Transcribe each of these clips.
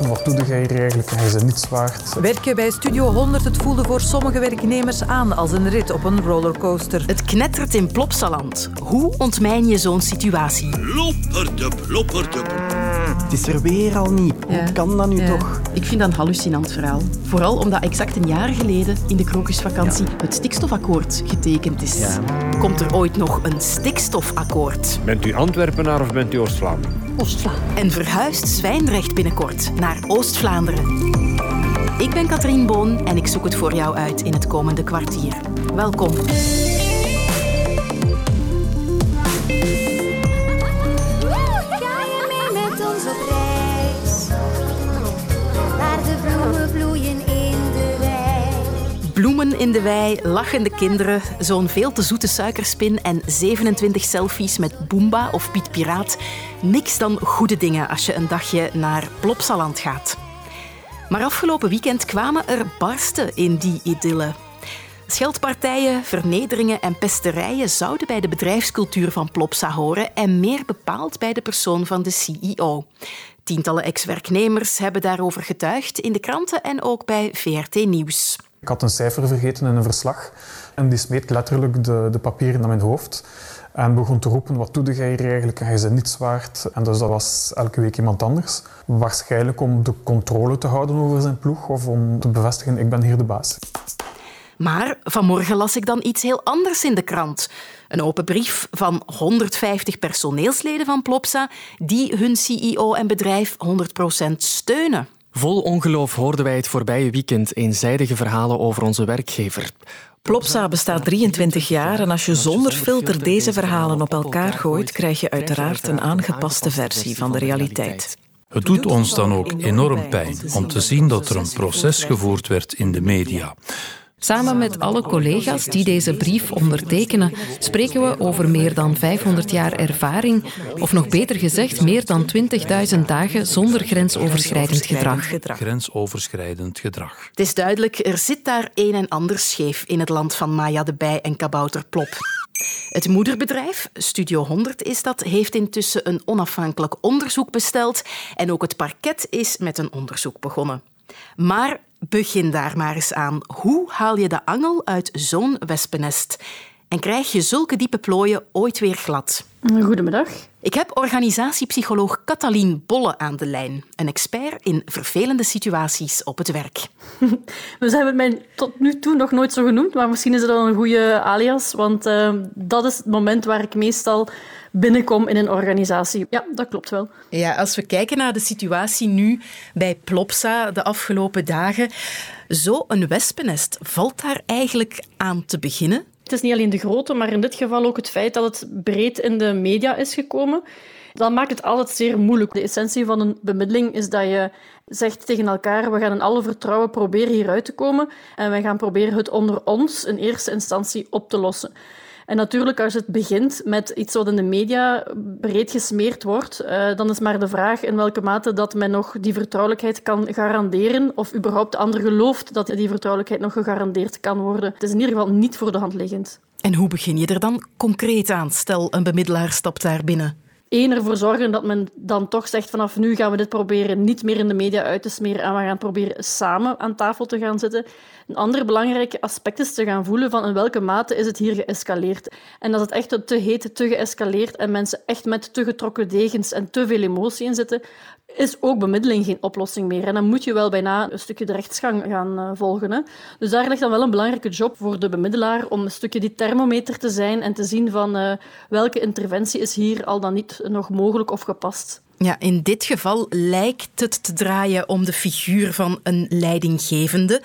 Wat doe jij hier eigenlijk? Hij is niets waard. Werken bij Studio 100, het voelde voor sommige werknemers aan als een rit op een rollercoaster. Het knettert in Plopsaland. Hoe ontmijn je zo'n situatie? Plopperde, plopperde. Het is er weer al niet. Hoe kan dat nu Ja. toch? Ik vind dat een hallucinant verhaal. Vooral omdat exact een jaar geleden in de krokusvakantie het stikstofakkoord getekend is. Ja. Komt er ooit nog een stikstofakkoord? Bent u Antwerpenaar of bent u Oost-Vlaanderen? En verhuist Zwijndrecht binnenkort naar Oost-Vlaanderen? Ik ben Katrien Boon en ik zoek het voor jou uit in het komende kwartier. Welkom. In de wei, lachende kinderen, zo'n veel te zoete suikerspin en 27 selfies met Boomba of Piet Piraat. Niks dan goede dingen als je een dagje naar Plopsaland gaat. Maar afgelopen weekend kwamen er barsten in die idylle. Scheldpartijen, vernederingen en pesterijen zouden bij de bedrijfscultuur van Plopsa horen en meer bepaald bij de persoon van de CEO. Tientallen ex-werknemers hebben daarover getuigd in de kranten en ook bij VRT Nieuws. Ik had een cijfer vergeten in een verslag en die smeet letterlijk de, de papieren naar mijn hoofd en begon te roepen, wat doe jij hier eigenlijk? Hij is niets waard. En dus dat was elke week iemand anders. Waarschijnlijk om de controle te houden over zijn ploeg of om te bevestigen, ik ben hier de baas. Maar vanmorgen las ik dan iets heel anders in de krant. Een open brief van 150 personeelsleden van Plopsa die hun CEO en bedrijf 100% steunen. Vol ongeloof hoorden wij het voorbije weekend eenzijdige verhalen over onze werkgever. Plopsa bestaat 23 jaar en als je zonder filter deze verhalen op elkaar gooit, krijg je uiteraard een aangepaste versie van de realiteit. Het doet ons dan ook enorm pijn om te zien dat er een proces gevoerd werd in de media. Samen met alle collega's die deze brief ondertekenen, spreken we over meer dan 500 jaar ervaring, of nog beter gezegd, meer dan 20.000 dagen zonder grensoverschrijdend gedrag. Grensoverschrijdend gedrag. Het is duidelijk, er zit daar een en ander scheef in het land van Maya de Bij en Kabouter Plop. Het moederbedrijf, Studio 100 is dat, heeft intussen een onafhankelijk onderzoek besteld en ook het parket is met een onderzoek begonnen. Maar begin daar maar eens aan. Hoe haal je de angel uit zo'n wespennest? En krijg je zulke diepe plooien ooit weer glad? Goedemiddag. Ik heb organisatiepsycholoog Catalien Bolle aan de lijn, een expert in vervelende situaties op het werk. We hebben mij tot nu toe nog nooit zo genoemd, maar misschien is het wel een goede alias, want eh, dat is het moment waar ik meestal binnenkom in een organisatie. Ja, dat klopt wel. Ja, als we kijken naar de situatie nu bij Plopsa de afgelopen dagen, zo een wespennest, valt daar eigenlijk aan te beginnen? Het is niet alleen de grootte, maar in dit geval ook het feit dat het breed in de media is gekomen. Dat maakt het altijd zeer moeilijk. De essentie van een bemiddeling is dat je zegt tegen elkaar, we gaan in alle vertrouwen proberen hieruit te komen en we gaan proberen het onder ons in eerste instantie op te lossen. En natuurlijk, als het begint met iets wat in de media breed gesmeerd wordt, uh, dan is maar de vraag in welke mate dat men nog die vertrouwelijkheid kan garanderen of überhaupt de ander gelooft dat die vertrouwelijkheid nog gegarandeerd kan worden. Het is in ieder geval niet voor de hand liggend. En hoe begin je er dan concreet aan? Stel, een bemiddelaar stapt daar binnen. Eén, ervoor zorgen dat men dan toch zegt vanaf nu gaan we dit proberen niet meer in de media uit te smeren en we gaan proberen samen aan tafel te gaan zitten. Een ander belangrijk aspect is te gaan voelen van in welke mate is het hier geëscaleerd. En als het echt te heet, te geëscaleerd en mensen echt met te getrokken degens en te veel emotie in zitten, is ook bemiddeling geen oplossing meer. En dan moet je wel bijna een stukje de rechtsgang gaan uh, volgen. Hè. Dus daar ligt dan wel een belangrijke job voor de bemiddelaar om een stukje die thermometer te zijn en te zien van uh, welke interventie is hier al dan niet nog mogelijk of gepast. Ja, in dit geval lijkt het te draaien om de figuur van een leidinggevende.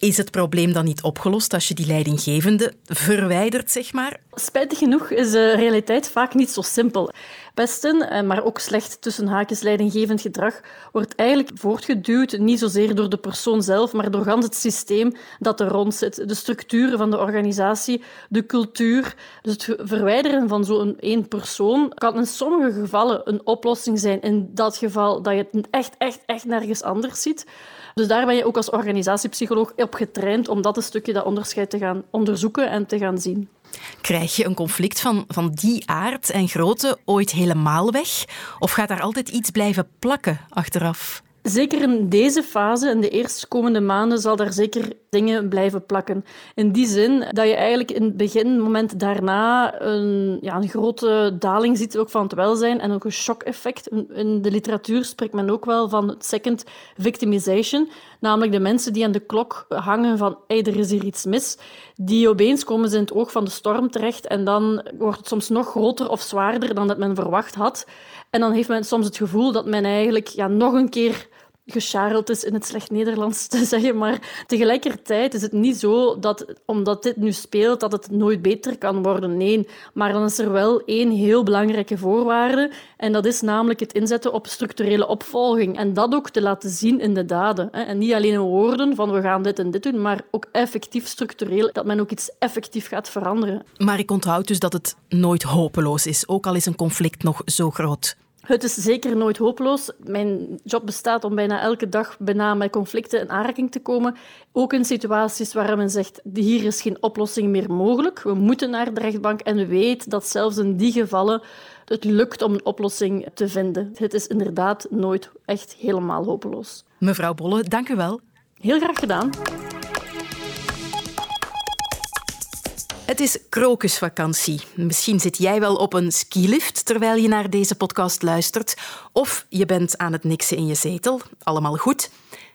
Is het probleem dan niet opgelost als je die leidinggevende verwijdert, zeg maar? Spijtig genoeg is de realiteit vaak niet zo simpel. Pesten, maar ook slecht tussen haakjes leidinggevend gedrag, wordt eigenlijk voortgeduwd niet zozeer door de persoon zelf, maar door het systeem dat er rond zit. De structuren van de organisatie, de cultuur. Dus het verwijderen van zo'n één persoon kan in sommige gevallen een oplossing zijn. In dat geval dat je het echt, echt, echt nergens anders ziet. Dus daar ben je ook als organisatiepsycholoog op getraind om dat een stukje, dat onderscheid te gaan onderzoeken en te gaan zien. Krijg je een conflict van, van die aard en grootte ooit helemaal weg? Of gaat daar altijd iets blijven plakken achteraf? Zeker in deze fase, in de eerstkomende maanden, zal daar zeker dingen blijven plakken. In die zin dat je eigenlijk in het beginmoment daarna een, ja, een grote daling ziet ook van het welzijn en ook een shock-effect. In de literatuur spreekt men ook wel van het second victimization, namelijk de mensen die aan de klok hangen van hey, er is hier iets mis. Die opeens komen ze in het oog van de storm terecht en dan wordt het soms nog groter of zwaarder dan dat men verwacht had. En dan heeft men soms het gevoel dat men eigenlijk ja, nog een keer gescharreld is in het slecht Nederlands te zeggen. Maar tegelijkertijd is het niet zo dat, omdat dit nu speelt, dat het nooit beter kan worden. Nee, maar dan is er wel één heel belangrijke voorwaarde. En dat is namelijk het inzetten op structurele opvolging. En dat ook te laten zien in de daden. En niet alleen in woorden van we gaan dit en dit doen, maar ook effectief structureel, dat men ook iets effectief gaat veranderen. Maar ik onthoud dus dat het nooit hopeloos is, ook al is een conflict nog zo groot. Het is zeker nooit hopeloos. Mijn job bestaat om bijna elke dag bijna met conflicten in aanraking te komen. Ook in situaties waar men zegt, hier is geen oplossing meer mogelijk. We moeten naar de rechtbank en we weten dat zelfs in die gevallen het lukt om een oplossing te vinden. Het is inderdaad nooit echt helemaal hopeloos. Mevrouw Bolle, dank u wel. Heel graag gedaan. Het is krokusvakantie. Misschien zit jij wel op een skilift terwijl je naar deze podcast luistert. Of je bent aan het niksen in je zetel. Allemaal goed.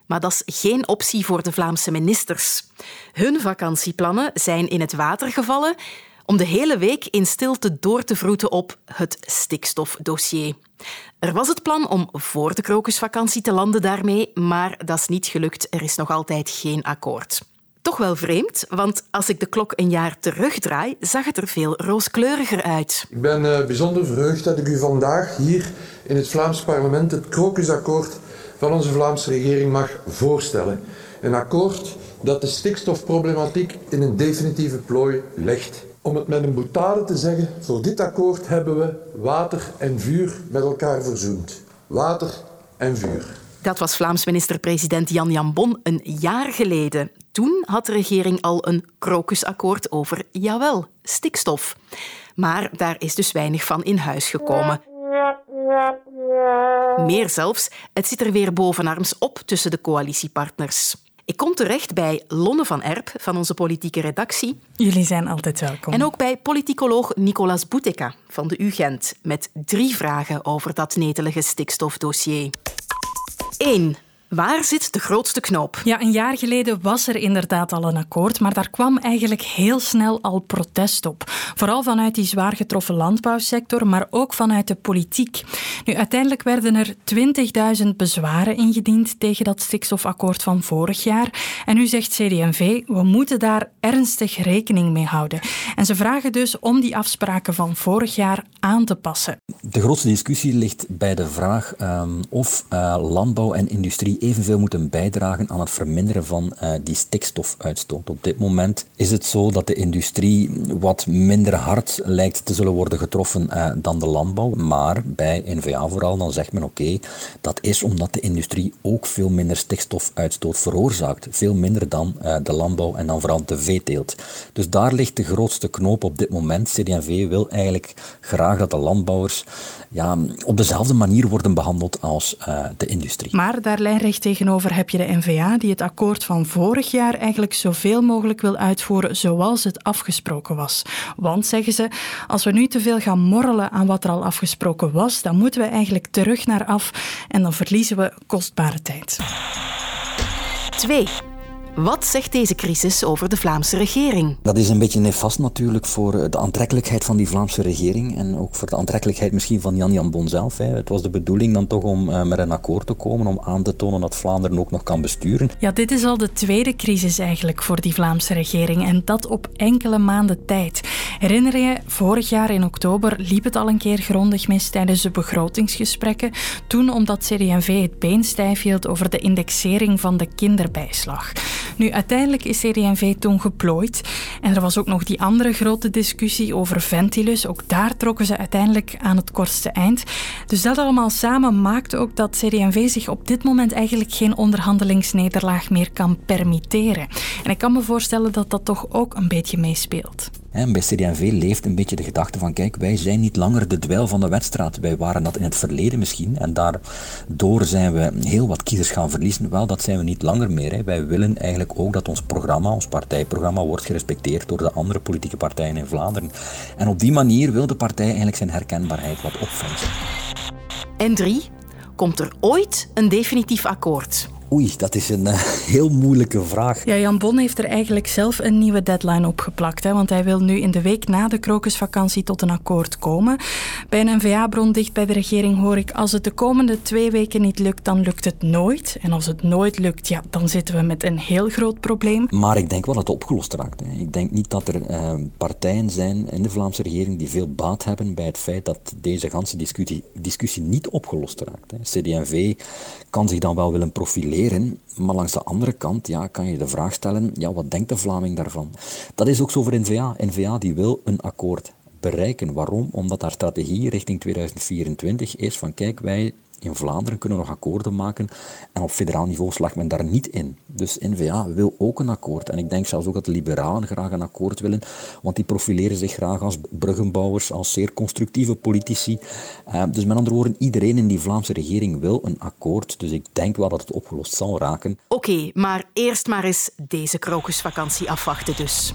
Maar dat is geen optie voor de Vlaamse ministers. Hun vakantieplannen zijn in het water gevallen om de hele week in stilte door te vroeten op het stikstofdossier. Er was het plan om voor de krokusvakantie te landen daarmee, maar dat is niet gelukt. Er is nog altijd geen akkoord. Toch wel vreemd, want als ik de klok een jaar terugdraai, zag het er veel rooskleuriger uit. Ik ben uh, bijzonder verheugd dat ik u vandaag hier in het Vlaams parlement het krokusakkoord van onze Vlaamse regering mag voorstellen. Een akkoord dat de stikstofproblematiek in een definitieve plooi legt. Om het met een boutade te zeggen, voor dit akkoord hebben we water en vuur met elkaar verzoend. Water en vuur. Dat was Vlaams minister-president Jan Jan Bon een jaar geleden. Toen had de regering al een krokusakkoord over, jawel, stikstof. Maar daar is dus weinig van in huis gekomen. Meer zelfs, het zit er weer bovenarms op tussen de coalitiepartners. Ik kom terecht bij Lonne van Erp van onze politieke redactie. Jullie zijn altijd welkom. En ook bij politicoloog Nicolas Bouteka van de UGent met drie vragen over dat netelige stikstofdossier. 1. Waar zit de grootste knoop? Ja, een jaar geleden was er inderdaad al een akkoord, maar daar kwam eigenlijk heel snel al protest op. Vooral vanuit die zwaar getroffen landbouwsector, maar ook vanuit de politiek. Nu, uiteindelijk werden er 20.000 bezwaren ingediend tegen dat stikstofakkoord van vorig jaar. En nu zegt CD&V, we moeten daar ernstig rekening mee houden. En ze vragen dus om die afspraken van vorig jaar aan te passen. De grootste discussie ligt bij de vraag um, of uh, landbouw en industrie evenveel moeten bijdragen aan het verminderen van uh, die stikstofuitstoot. Op dit moment is het zo dat de industrie wat minder hard lijkt te zullen worden getroffen uh, dan de landbouw. Maar bij NVA vooral, dan zegt men oké, dat is omdat de industrie ook veel minder stikstofuitstoot veroorzaakt. Veel minder dan uh, de landbouw en dan vooral de veeteelt. Dus daar ligt de grootste knoop op dit moment. CD&V wil eigenlijk graag dat de landbouwers ja, op dezelfde manier worden behandeld als de industrie. Maar daar lijnrecht tegenover heb je de NVA, die het akkoord van vorig jaar eigenlijk zoveel mogelijk wil uitvoeren zoals het afgesproken was. Want, zeggen ze, als we nu te veel gaan morrelen aan wat er al afgesproken was, dan moeten we eigenlijk terug naar af en dan verliezen we kostbare tijd. 2. Wat zegt deze crisis over de Vlaamse regering? Dat is een beetje nefast natuurlijk voor de aantrekkelijkheid van die Vlaamse regering en ook voor de aantrekkelijkheid misschien van Jan Jan Bon zelf. Hè. Het was de bedoeling dan toch om uh, met een akkoord te komen, om aan te tonen dat Vlaanderen ook nog kan besturen. Ja, dit is al de tweede crisis eigenlijk voor die Vlaamse regering en dat op enkele maanden tijd. Herinner je, vorig jaar in oktober liep het al een keer grondig mis tijdens de begrotingsgesprekken. Toen omdat CD&V het been stijf hield over de indexering van de kinderbijslag. Nu, uiteindelijk is CD&V toen geplooid. En er was ook nog die andere grote discussie over Ventilus. Ook daar trokken ze uiteindelijk aan het kortste eind. Dus dat allemaal samen maakt ook dat CD&V zich op dit moment eigenlijk geen onderhandelingsnederlaag meer kan permitteren. En ik kan me voorstellen dat dat toch ook een beetje meespeelt. Bij CD&V leeft een beetje de gedachte van, kijk, wij zijn niet langer de dweil van de wedstrijd. Wij waren dat in het verleden misschien en daardoor zijn we heel wat kiezers gaan verliezen. Wel, dat zijn we niet langer meer. Hè. Wij willen eigenlijk ook dat ons programma, ons partijprogramma, wordt gerespecteerd door de andere politieke partijen in Vlaanderen. En op die manier wil de partij eigenlijk zijn herkenbaarheid wat opfrissen. En drie, komt er ooit een definitief akkoord? Oei, dat is een uh, heel moeilijke vraag. Ja, Jan Bon heeft er eigenlijk zelf een nieuwe deadline op geplakt. Hè, want hij wil nu in de week na de krokusvakantie tot een akkoord komen. Bij een NVA-bron dicht bij de regering hoor ik... als het de komende twee weken niet lukt, dan lukt het nooit. En als het nooit lukt, ja, dan zitten we met een heel groot probleem. Maar ik denk wel dat het opgelost raakt. Hè. Ik denk niet dat er uh, partijen zijn in de Vlaamse regering die veel baat hebben bij het feit dat deze ganse discussie, discussie niet opgelost raakt. Hè. CD&V kan zich dan wel willen profileren maar langs de andere kant ja, kan je de vraag stellen, ja, wat denkt de Vlaming daarvan? Dat is ook zo voor N-VA. N-VA die wil een akkoord bereiken. Waarom? Omdat haar strategie richting 2024 is van kijk, wij in Vlaanderen kunnen nog akkoorden maken en op federaal niveau slaagt men daar niet in. Dus N-VA wil ook een akkoord. En ik denk zelfs ook dat de liberalen graag een akkoord willen, want die profileren zich graag als bruggenbouwers, als zeer constructieve politici. Uh, dus met andere woorden, iedereen in die Vlaamse regering wil een akkoord. Dus ik denk wel dat het opgelost zal raken. Oké, maar eerst maar eens deze krokusvakantie afwachten dus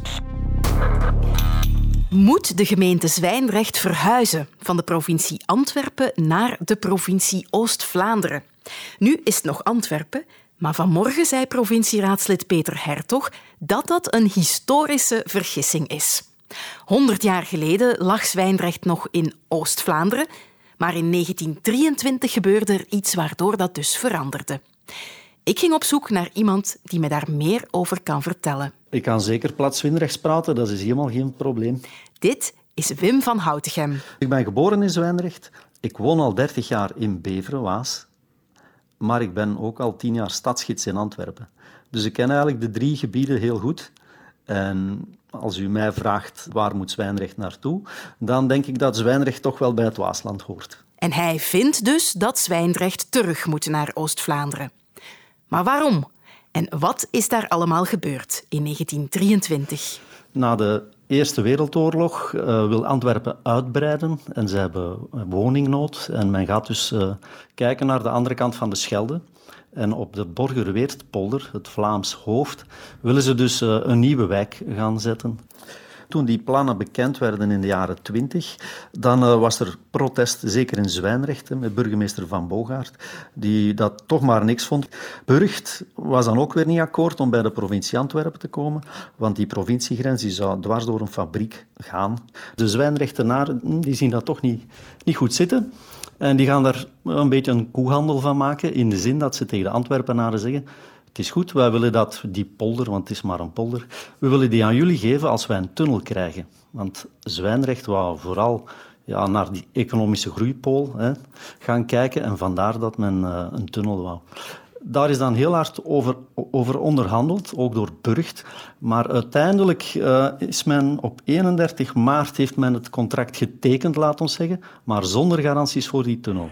moet de gemeente Zwijndrecht verhuizen van de provincie Antwerpen naar de provincie Oost-Vlaanderen. Nu is het nog Antwerpen, maar vanmorgen zei provincieraadslid Peter Hertog dat dat een historische vergissing is. Honderd jaar geleden lag Zwijndrecht nog in Oost-Vlaanderen, maar in 1923 gebeurde er iets waardoor dat dus veranderde. Ik ging op zoek naar iemand die me daar meer over kan vertellen. Ik kan zeker plaatswinrechts praten, dat is helemaal geen probleem. Dit is Wim van Houtegem. Ik ben geboren in Zwijndrecht. Ik woon al 30 jaar in Beveren, Waas. Maar ik ben ook al 10 jaar stadsgids in Antwerpen. Dus ik ken eigenlijk de drie gebieden heel goed. En als u mij vraagt waar moet Zwijndrecht naartoe, dan denk ik dat Zwijndrecht toch wel bij het Waasland hoort. En hij vindt dus dat Zwijndrecht terug moet naar Oost-Vlaanderen. Maar waarom? En wat is daar allemaal gebeurd in 1923? Na de Eerste Wereldoorlog uh, wil Antwerpen uitbreiden en ze hebben woningnood. En men gaat dus uh, kijken naar de andere kant van de Schelde. En op de Borgerweertpolder, het Vlaams hoofd, willen ze dus uh, een nieuwe wijk gaan zetten. Toen die plannen bekend werden in de jaren twintig, dan uh, was er protest, zeker in Zwijnrecht, met burgemeester Van Bogaert, die dat toch maar niks vond. Burgt was dan ook weer niet akkoord om bij de provincie Antwerpen te komen, want die provinciegrens die zou dwars door een fabriek gaan. De Zwijnrechtenaren hm, die zien dat toch niet, niet goed zitten. En die gaan daar een beetje een koehandel van maken, in de zin dat ze tegen de Antwerpenaren zeggen het is goed, wij willen dat, die polder, want het is maar een polder, we willen die aan jullie geven als wij een tunnel krijgen. Want Zwijnrecht wou vooral ja, naar die economische groeipool hè, gaan kijken en vandaar dat men uh, een tunnel wou. Daar is dan heel hard over, over onderhandeld, ook door Burgt. Maar uiteindelijk uh, is men op 31 maart heeft men het contract getekend, laat ons zeggen, maar zonder garanties voor die tunnel.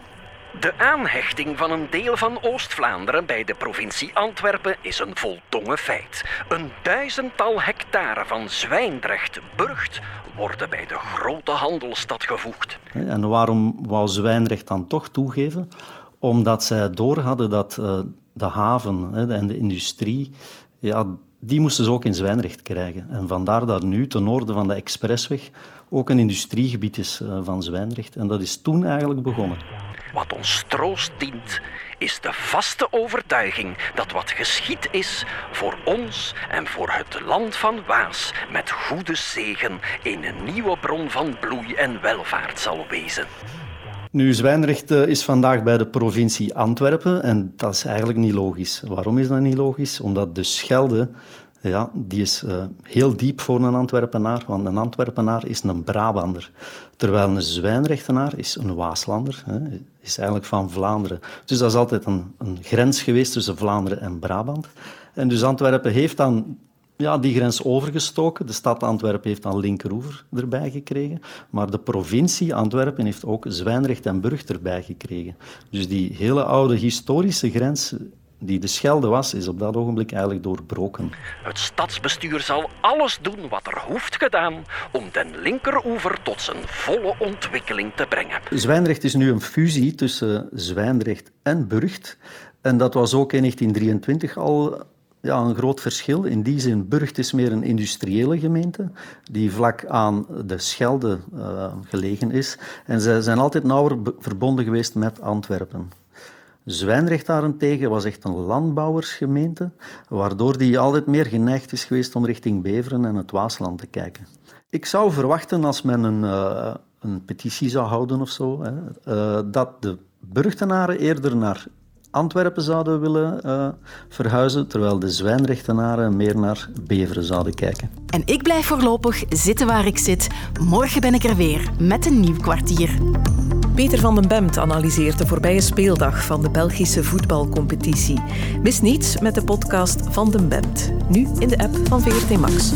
De aanhechting van een deel van Oost-Vlaanderen bij de provincie Antwerpen is een voldongen feit. Een duizendtal hectare van Zwijndrecht, Burgt, worden bij de grote handelsstad gevoegd. En waarom wou Zwijndrecht dan toch toegeven? Omdat zij door hadden dat uh, de haven en de industrie, ja, die moesten ze ook in Zwijndrecht krijgen. En vandaar dat nu, ten noorden van de expressweg, ook een industriegebied is uh, van Zwijndrecht. En dat is toen eigenlijk begonnen. Wat ons troost dient, is de vaste overtuiging dat wat geschied is voor ons en voor het land van Waas met goede zegen een nieuwe bron van bloei en welvaart zal wezen. Nu, Zwijnrecht is vandaag bij de provincie Antwerpen en dat is eigenlijk niet logisch. Waarom is dat niet logisch? Omdat de Schelde ja, die is uh, heel diep voor een Antwerpenaar, want een Antwerpenaar is een Brabander. Terwijl een Zwijnrechtenaar is een Waaslander, hè, is eigenlijk van Vlaanderen. Dus dat is altijd een, een grens geweest tussen Vlaanderen en Brabant. En dus Antwerpen heeft dan ja, die grens overgestoken. De stad Antwerpen heeft dan linkeroever erbij gekregen. Maar de provincie Antwerpen heeft ook Zwijnrecht en Burg erbij gekregen. Dus die hele oude historische grens die de Schelde was, is op dat ogenblik eigenlijk doorbroken. Het stadsbestuur zal alles doen wat er hoeft gedaan om den linkeroever tot zijn volle ontwikkeling te brengen. Zwijndrecht is nu een fusie tussen Zwijndrecht en Burgt. En dat was ook in 1923 al ja, een groot verschil. In die zin, Burgt is meer een industriële gemeente die vlak aan de Schelde uh, gelegen is. En zij zijn altijd nauwer verbonden geweest met Antwerpen. Zwijnrecht daarentegen was echt een landbouwersgemeente, waardoor die altijd meer geneigd is geweest om richting Beveren en het Waasland te kijken. Ik zou verwachten als men een, uh, een petitie zou houden of zo, hè, uh, dat de Burgtenaren eerder naar Antwerpen zouden willen uh, verhuizen, terwijl de Zwijnrechtenaren meer naar Beveren zouden kijken. En ik blijf voorlopig zitten waar ik zit. Morgen ben ik er weer met een nieuw kwartier. Peter van den Bemt analyseert de voorbije speeldag van de Belgische voetbalcompetitie. Mis niets met de podcast Van den Bemt, nu in de app van VRT Max.